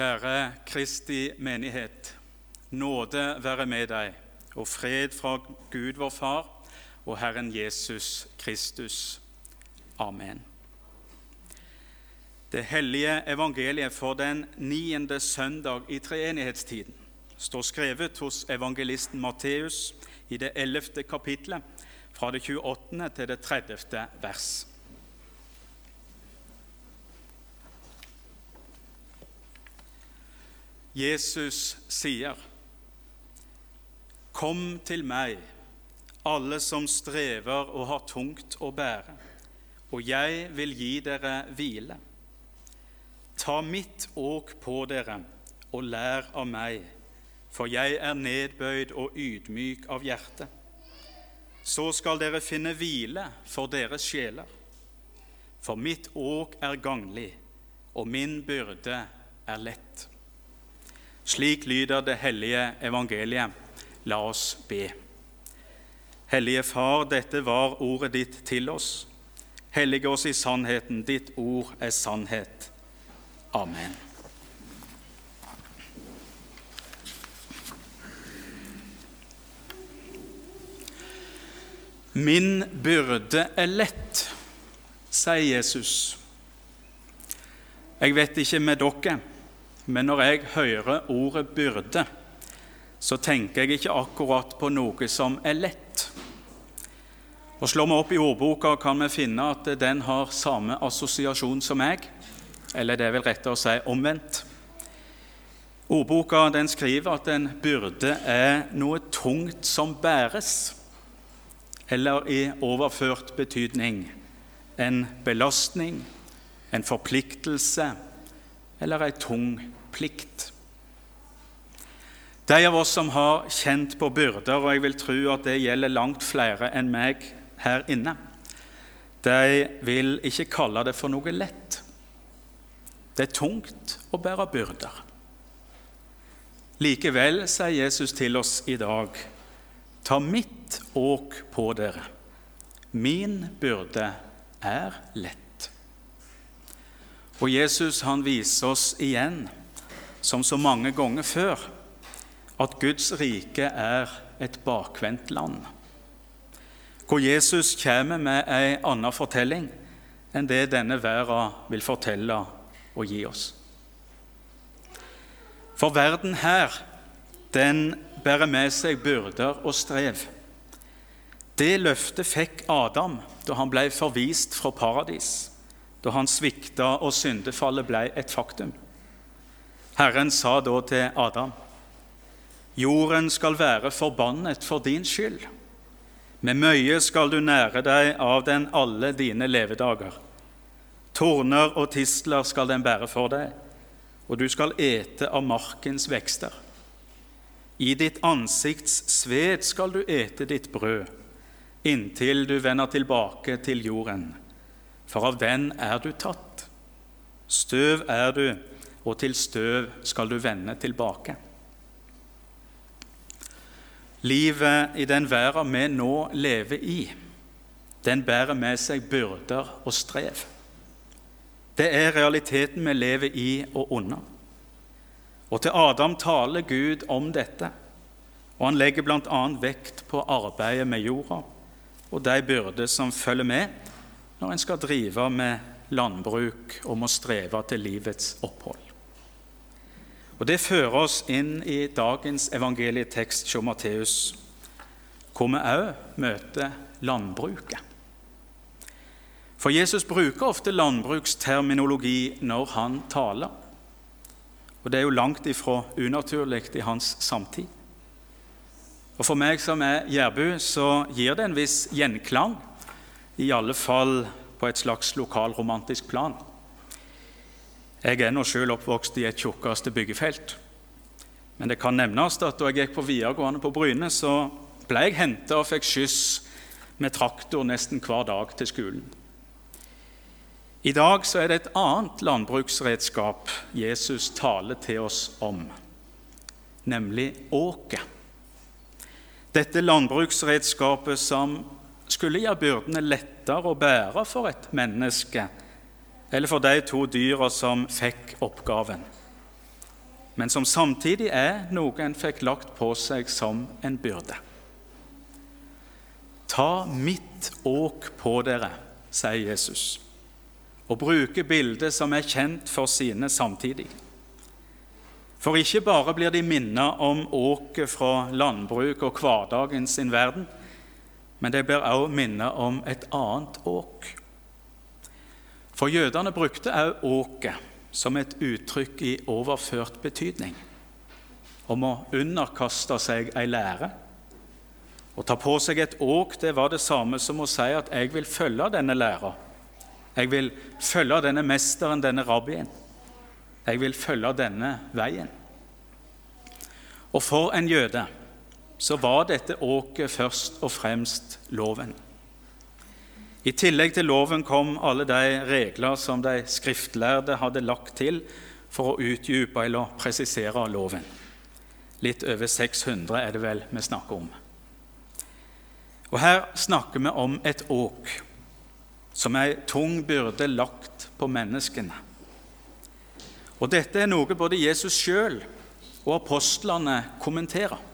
Kjære Kristi menighet. Nåde være med deg, og fred fra Gud vår Far og Herren Jesus Kristus. Amen. Det hellige evangeliet for den niende søndag i treenighetstiden står skrevet hos evangelisten Matteus i det ellevte kapitlet, fra det 28. til det 30. vers. Jesus sier, Kom til meg, alle som strever og har tungt å bære, og jeg vil gi dere hvile. Ta mitt åk på dere og lær av meg, for jeg er nedbøyd og ydmyk av hjerte. Så skal dere finne hvile for deres sjeler. For mitt åk er ganglig, og min byrde er lett. Slik lyder det hellige evangeliet. La oss be. Hellige Far, dette var ordet ditt til oss. Hellige oss i sannheten. Ditt ord er sannhet. Amen. Min byrde er lett, sier Jesus. Jeg vet ikke med dere, men når jeg hører ordet byrde, så tenker jeg ikke akkurat på noe som er lett. Og Slår vi opp i ordboka, kan vi finne at den har samme assosiasjon som meg. Eller det er vel rettere å si omvendt. Ordboka skriver at en byrde er noe tungt som bæres eller i overført betydning en belastning, en forpliktelse eller ei tung plikt. De av oss som har kjent på byrder, og jeg vil tro at det gjelder langt flere enn meg her inne, de vil ikke kalle det for noe lett. Det er tungt å bære byrder. Likevel sier Jesus til oss i dag Ta mitt åk på dere. Min byrde er lett. Og Jesus han viser oss igjen, som så mange ganger før, at Guds rike er et bakvendt land. Hvor Jesus kommer med ei anna fortelling enn det denne verden vil fortelle og gi oss. For verden her, den bærer med seg byrder og strev. Det løftet fikk Adam da han ble forvist fra paradis, da han svikta og syndefallet ble et faktum. Herren sa da til Adam.: Jorden skal være forbannet for din skyld. Med møye skal du nære deg av den alle dine levedager. Torner og tistler skal den bære for deg, og du skal ete av markens vekster. I ditt ansikts sved skal du ete ditt brød, inntil du vender tilbake til jorden, for av den er du tatt. Støv er du, og til støv skal du vende tilbake. Livet i den verden vi nå lever i, den bærer med seg byrder og strev. Det er realiteten vi lever i og under. Og til Adam taler Gud om dette, og han legger bl.a. vekt på arbeidet med jorda og de byrder som følger med når en skal drive med landbruk og må streve til livets opphold. Og Det fører oss inn i dagens evangelietekst hos Matteus, hvor vi òg møter landbruket. For Jesus bruker ofte landbruksterminologi når han taler. Og det er jo langt ifra unaturlig i hans samtid. Og For meg som er jærbu, så gir det en viss gjenklang, i alle fall på et slags lokalromantisk plan. Jeg er nå selv oppvokst i et tjukkeste byggefelt. Men det kan nevnes at da jeg gikk på videregående på Bryne, så ble jeg henta og fikk skyss med traktor nesten hver dag til skolen. I dag så er det et annet landbruksredskap Jesus taler til oss om, nemlig åket. Dette landbruksredskapet som skulle gjøre byrdene lettere å bære for et menneske eller for de to dyra som fikk oppgaven. men som samtidig er noe en fikk lagt på seg som en byrde. Ta mitt åk på dere, sier Jesus, og bruker bildet som er kjent for sine samtidig. For ikke bare blir de minnet om åket fra landbruk og hverdagen sin verden, men de blir også minnet om et annet åk. For jødene brukte også åket som et uttrykk i overført betydning, om å underkaste seg ei lære. Å ta på seg et åk det var det samme som å si at 'jeg vil følge denne læra'. Jeg vil følge denne mesteren, denne rabbien. Jeg vil følge denne veien. Og for en jøde så var dette åket først og fremst loven. I tillegg til loven kom alle de regler som de skriftlærde hadde lagt til for å utdype eller presisere loven. Litt over 600 er det vel vi snakker om. Og Her snakker vi om et åk som ei tung byrde lagt på menneskene. Og Dette er noe både Jesus sjøl og apostlene kommenterer.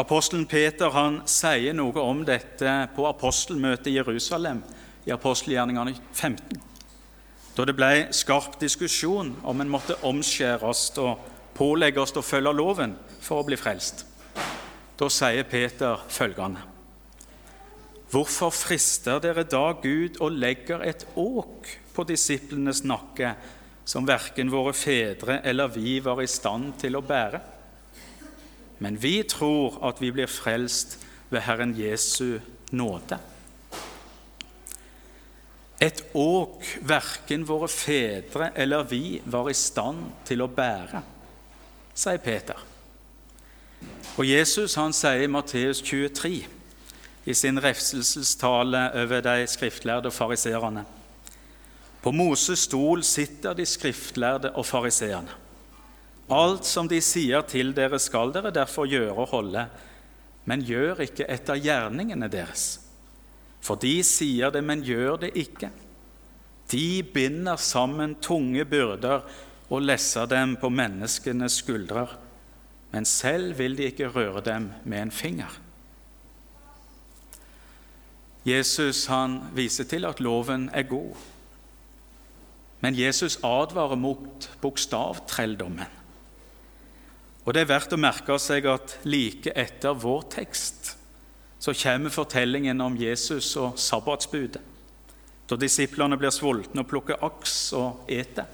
Apostelen Peter han sier noe om dette på apostelmøtet i Jerusalem i apostelgjerningene 15. Da det ble skarp diskusjon om en måtte omskjæres og pålegges å følge loven for å bli frelst. Da sier Peter følgende.: Hvorfor frister dere da Gud og legger et åk på disiplenes nakke som verken våre fedre eller vi var i stand til å bære? Men vi tror at vi blir frelst ved Herren Jesu nåde. Et åk verken våre fedre eller vi var i stand til å bære, sier Peter. Og Jesus han sier i Matteus 23 i sin refselsestale over de skriftlærde og fariseerne På Moses stol sitter de skriftlærde og fariseerne. Alt som de sier til dere, skal dere derfor gjøre og holde, men gjør ikke etter gjerningene deres. For de sier det, men gjør det ikke. De binder sammen tunge byrder og lesser dem på menneskenes skuldrer, men selv vil de ikke røre dem med en finger. Jesus han viser til at loven er god, men Jesus advarer mot bokstavtrelldommen. Og Det er verdt å merke seg at like etter vår tekst så kommer fortellingen om Jesus og sabbatsbudet, da disiplene blir sultne og plukker aks og eter.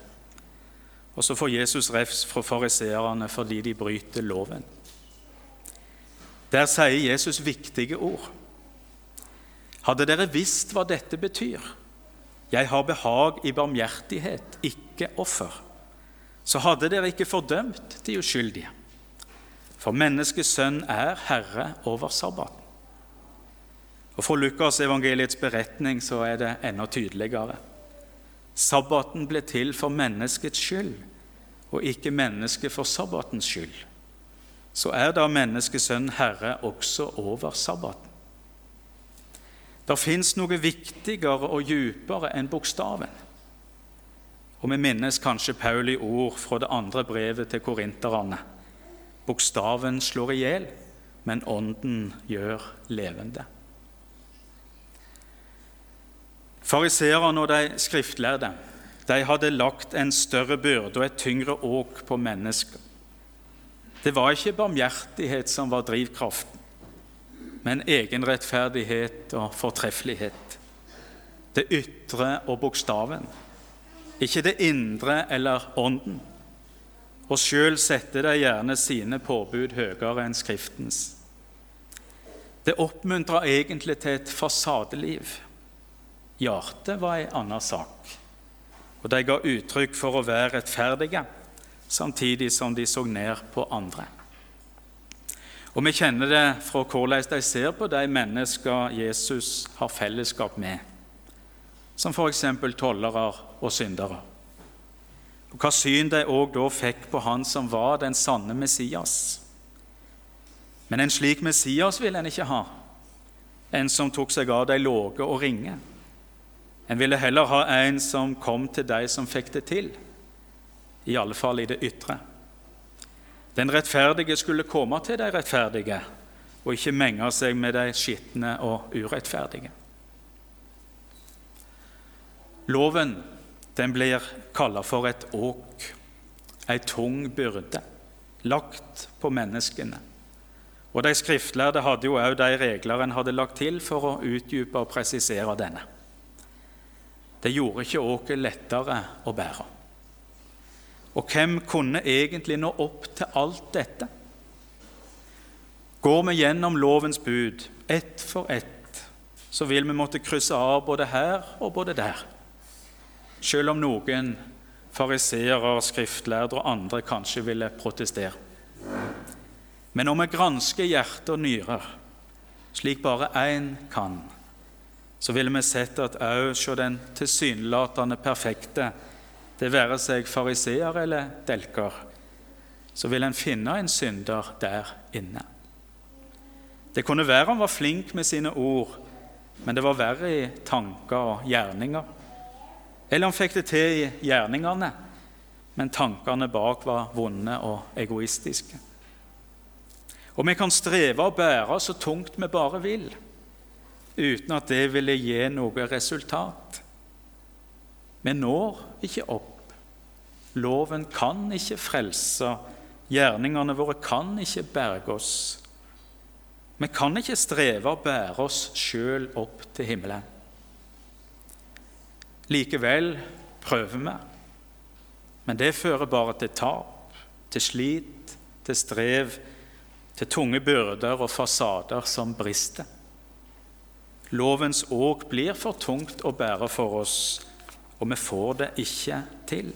Og så får Jesus refs fra fariseerne fordi de bryter loven. Der sier Jesus viktige ord. Hadde dere visst hva dette betyr, jeg har behag i barmhjertighet, ikke offer, så hadde dere ikke fordømt de uskyldige. For menneskets sønn er herre over sabbaten. Og For Lukas' evangeliets beretning så er det enda tydeligere. Sabbaten ble til for menneskets skyld, og ikke mennesket for sabbatens skyld. Så er da menneskets sønn herre også over sabbaten. Det fins noe viktigere og djupere enn bokstaven. Og vi minnes kanskje Pauli ord fra det andre brevet til korinterne. Bokstaven slår i hjel, men ånden gjør levende. Fariseerne og de skriftlærde de hadde lagt en større byrde og et tyngre åk på mennesker. Det var ikke barmhjertighet som var drivkraften, men egenrettferdighet og fortreffelighet. Det ytre og bokstaven, ikke det indre eller ånden og sjøl setter de gjerne sine påbud høyere enn Skriftens. Det oppmuntrer egentlig til et fasadeliv. Hjertet var ei anna sak, og de ga uttrykk for å være rettferdige, samtidig som de så ned på andre. Og Vi kjenner det fra hvordan de ser på de mennesker Jesus har fellesskap med, som f.eks. tollere og syndere og hva syn de òg da fikk på han som var den sanne Messias. Men en slik Messias ville en ikke ha, en som tok seg av de låge og ringe. En ville heller ha en som kom til de som fikk det til, i alle fall i det ytre. Den rettferdige skulle komme til de rettferdige og ikke menge seg med de skitne og urettferdige. Loven den blir kalla for et åk, ei tung byrde, lagt på menneskene. Og De skriftlærde hadde jo òg de regler en hadde lagt til for å utdype og presisere denne. Det gjorde ikke åket lettere å bære. Og hvem kunne egentlig nå opp til alt dette? Går vi gjennom lovens bud ett for ett, så vil vi måtte krysse av både her og både der. Selv om noen fariseere, skriftlærde og andre kanskje ville protestere. Men om vi gransker hjerte og nyrer, slik bare én kan, så ville vi sett at òg hos den tilsynelatende perfekte, det være seg fariseer eller delker, så vil en finne en synder der inne. Det kunne være han var flink med sine ord, men det var verre i tanker og gjerninger. Eller han fikk det til i gjerningene, men tankene bak var vonde og egoistiske. Og vi kan streve og bære så tungt vi bare vil, uten at det ville gi noe resultat. Vi når ikke opp. Loven kan ikke frelse. Gjerningene våre kan ikke berge oss. Vi kan ikke streve og bære oss sjøl opp til himmelen. Likevel prøver vi, men det fører bare til tap, til slit, til strev, til tunge byrder og fasader som brister. Lovens åk blir for tungt å bære for oss, og vi får det ikke til.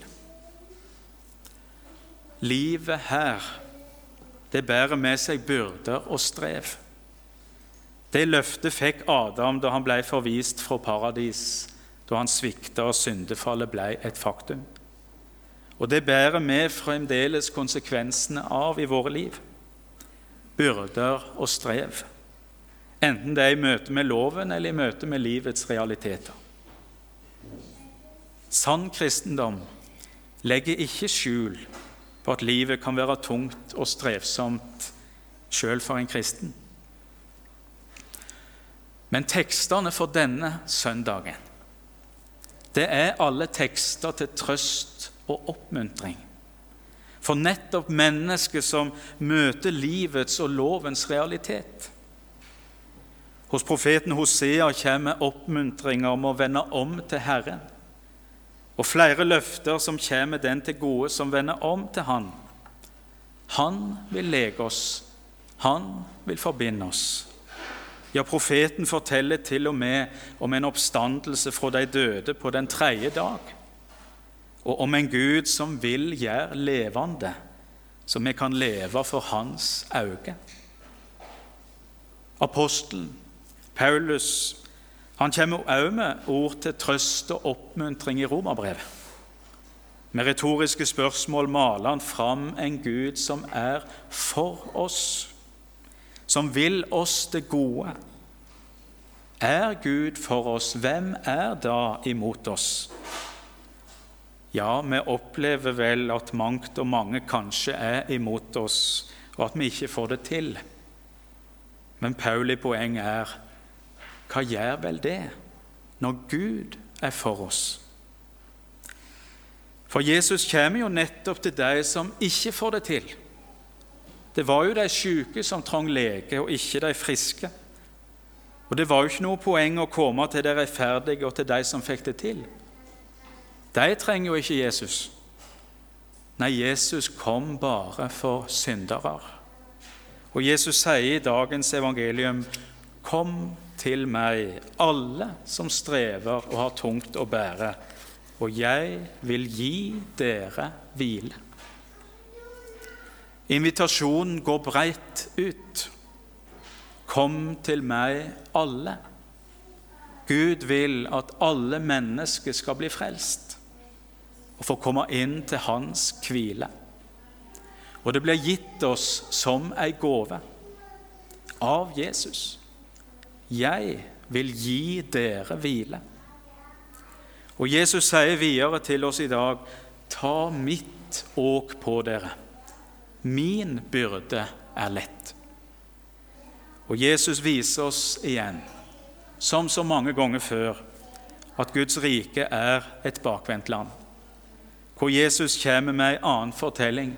Livet her, det bærer med seg byrder og strev. Det løftet fikk Adam da han ble forvist fra paradis, da han svikta og syndefallet ble et faktum. Og det bærer vi fremdeles konsekvensene av i våre liv byrder og strev, enten det er i møte med loven eller i møte med livets realiteter. Sann kristendom legger ikke skjul på at livet kan være tungt og strevsomt sjøl for en kristen. Men tekstene for denne søndagen det er alle tekster til trøst og oppmuntring for nettopp mennesket som møter livets og lovens realitet. Hos profeten Hosea kommer oppmuntringer om å vende om til Herren, og flere løfter som kommer den til gode som vender om til Han. Han vil lege oss, han vil forbinde oss. Ja, profeten forteller til og med om en oppstandelse fra de døde på den tredje dag og om en Gud som vil gjøre levende, så vi kan leve for Hans øyne. Apostelen Paulus han kommer også med ord til trøst og oppmuntring i romerbrevet. Med retoriske spørsmål maler han fram en Gud som er for oss, som vil oss det gode. Er Gud for oss, hvem er da imot oss? Ja, vi opplever vel at mangt og mange kanskje er imot oss, og at vi ikke får det til. Men Pauli poeng er hva gjør vel det når Gud er for oss? For Jesus kommer jo nettopp til de som ikke får det til. Det var jo de syke som trang lege, og ikke de friske. Og det var jo ikke noe poeng å komme til de rettferdige og til de som fikk det til. De trenger jo ikke Jesus. Nei, Jesus kom bare for syndere. Og Jesus sier i dagens evangelium, 'Kom til meg, alle som strever og har tungt å bære, og jeg vil gi dere hvile.' Invitasjonen går breit ut. Kom til meg, alle. Gud vil at alle mennesker skal bli frelst og få komme inn til hans hvile. Og det blir gitt oss som ei gave av Jesus. Jeg vil gi dere hvile. Og Jesus sier videre til oss i dag, ta mitt åk på dere, Min byrde er lett. Og Jesus viser oss igjen, som så mange ganger før, at Guds rike er et bakvendtland, hvor Jesus kommer med en annen fortelling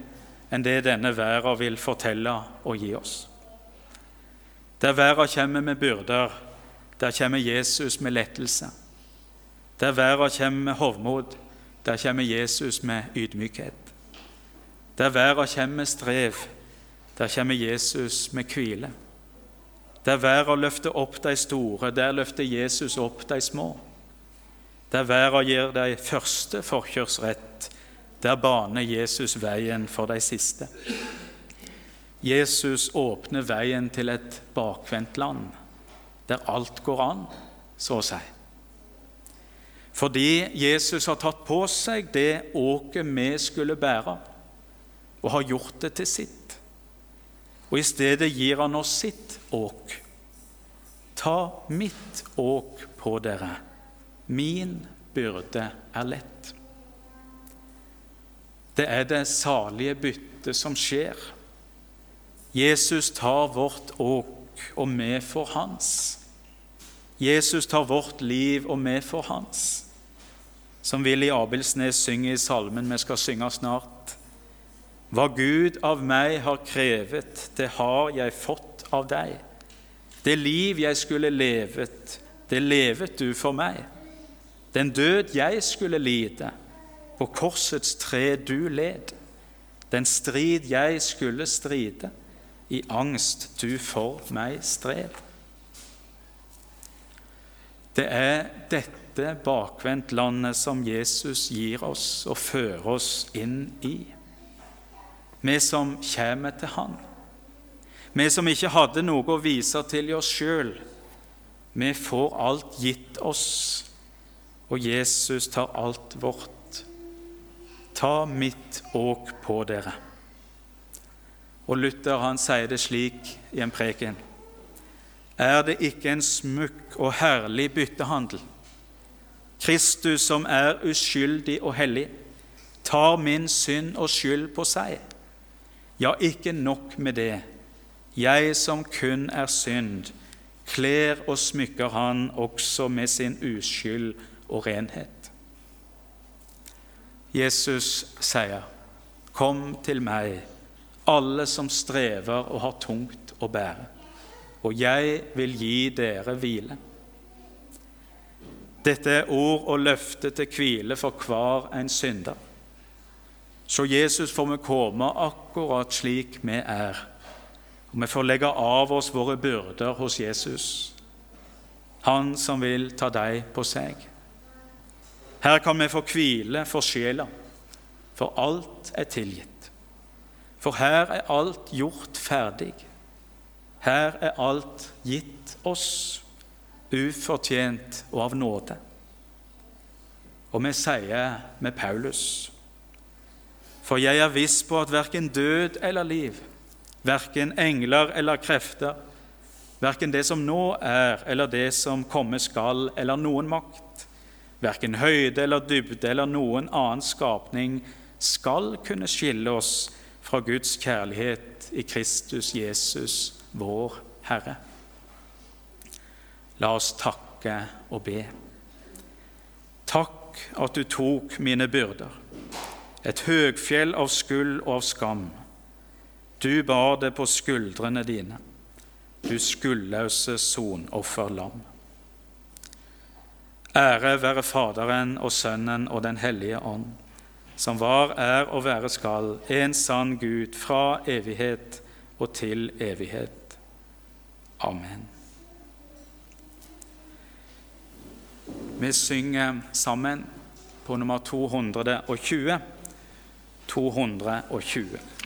enn det denne verden vil fortelle og gi oss. Der verden kommer med byrder, der kommer Jesus med lettelse. Der verden kommer med hovmod, der kommer Jesus med ydmykhet. Der verden kommer med strev, der kommer Jesus med hvile. Der verden løfter opp de store, der løfter Jesus opp de små. Der verden gir de første forkjørsrett, der baner Jesus veien for de siste. Jesus åpner veien til et bakvendt land, der alt går an, så å si. Fordi Jesus har tatt på seg det åket vi skulle bære, og har gjort det til sitt. Og i stedet gir han oss sitt åk. Ta mitt åk på dere. Min byrde er lett. Det er det salige byttet som skjer. Jesus tar vårt åk, og vi får hans. Jesus tar vårt liv, og vi får hans. Som Willy Abelsnes synger i salmen vi skal synge snart. Hva Gud av meg har krevet, det har jeg fått av deg. Det liv jeg skulle levet, det levet du for meg. Den død jeg skulle lide, på korsets tre du led. Den strid jeg skulle stride, i angst du for meg strev. Det er dette bakvendtlandet som Jesus gir oss og fører oss inn i vi som kommer til Han. Vi som ikke hadde noe å vise til i oss sjøl. Vi får alt gitt oss, og Jesus tar alt vårt. Ta mitt åk på dere. Og Luther han sier det slik i en preken. Er det ikke en smukk og herlig byttehandel? Kristus, som er uskyldig og hellig, tar min synd og skyld på seg ja, ikke nok med det. Jeg som kun er synd, kler og smykker han også med sin uskyld og renhet. Jesus sier, 'Kom til meg, alle som strever og har tungt å bære, og jeg vil gi dere hvile.' Dette er ord og løfte til hvile for hver en synder. Så Jesus får vi komme akkurat slik vi er. Og vi får legge av oss våre byrder hos Jesus, Han som vil ta deg på seg. Her kan vi få hvile for sjela, for alt er tilgitt. For her er alt gjort ferdig. Her er alt gitt oss, ufortjent og av nåde. Og vi sier med Paulus for jeg er viss på at verken død eller liv, verken engler eller krefter, verken det som nå er eller det som komme skal, eller noen makt, verken høyde eller dybde eller noen annen skapning, skal kunne skille oss fra Guds kjærlighet i Kristus Jesus, vår Herre. La oss takke og be. Takk at du tok mine byrder et høgfjell av skyld og av skam. Du bar det på skuldrene dine, du skuldløse sonofferlam. Ære være Faderen og Sønnen og Den hellige ånd, som var, er og være skal, en sann Gud, fra evighet og til evighet. Amen. Vi synger sammen på nummer 220. 220.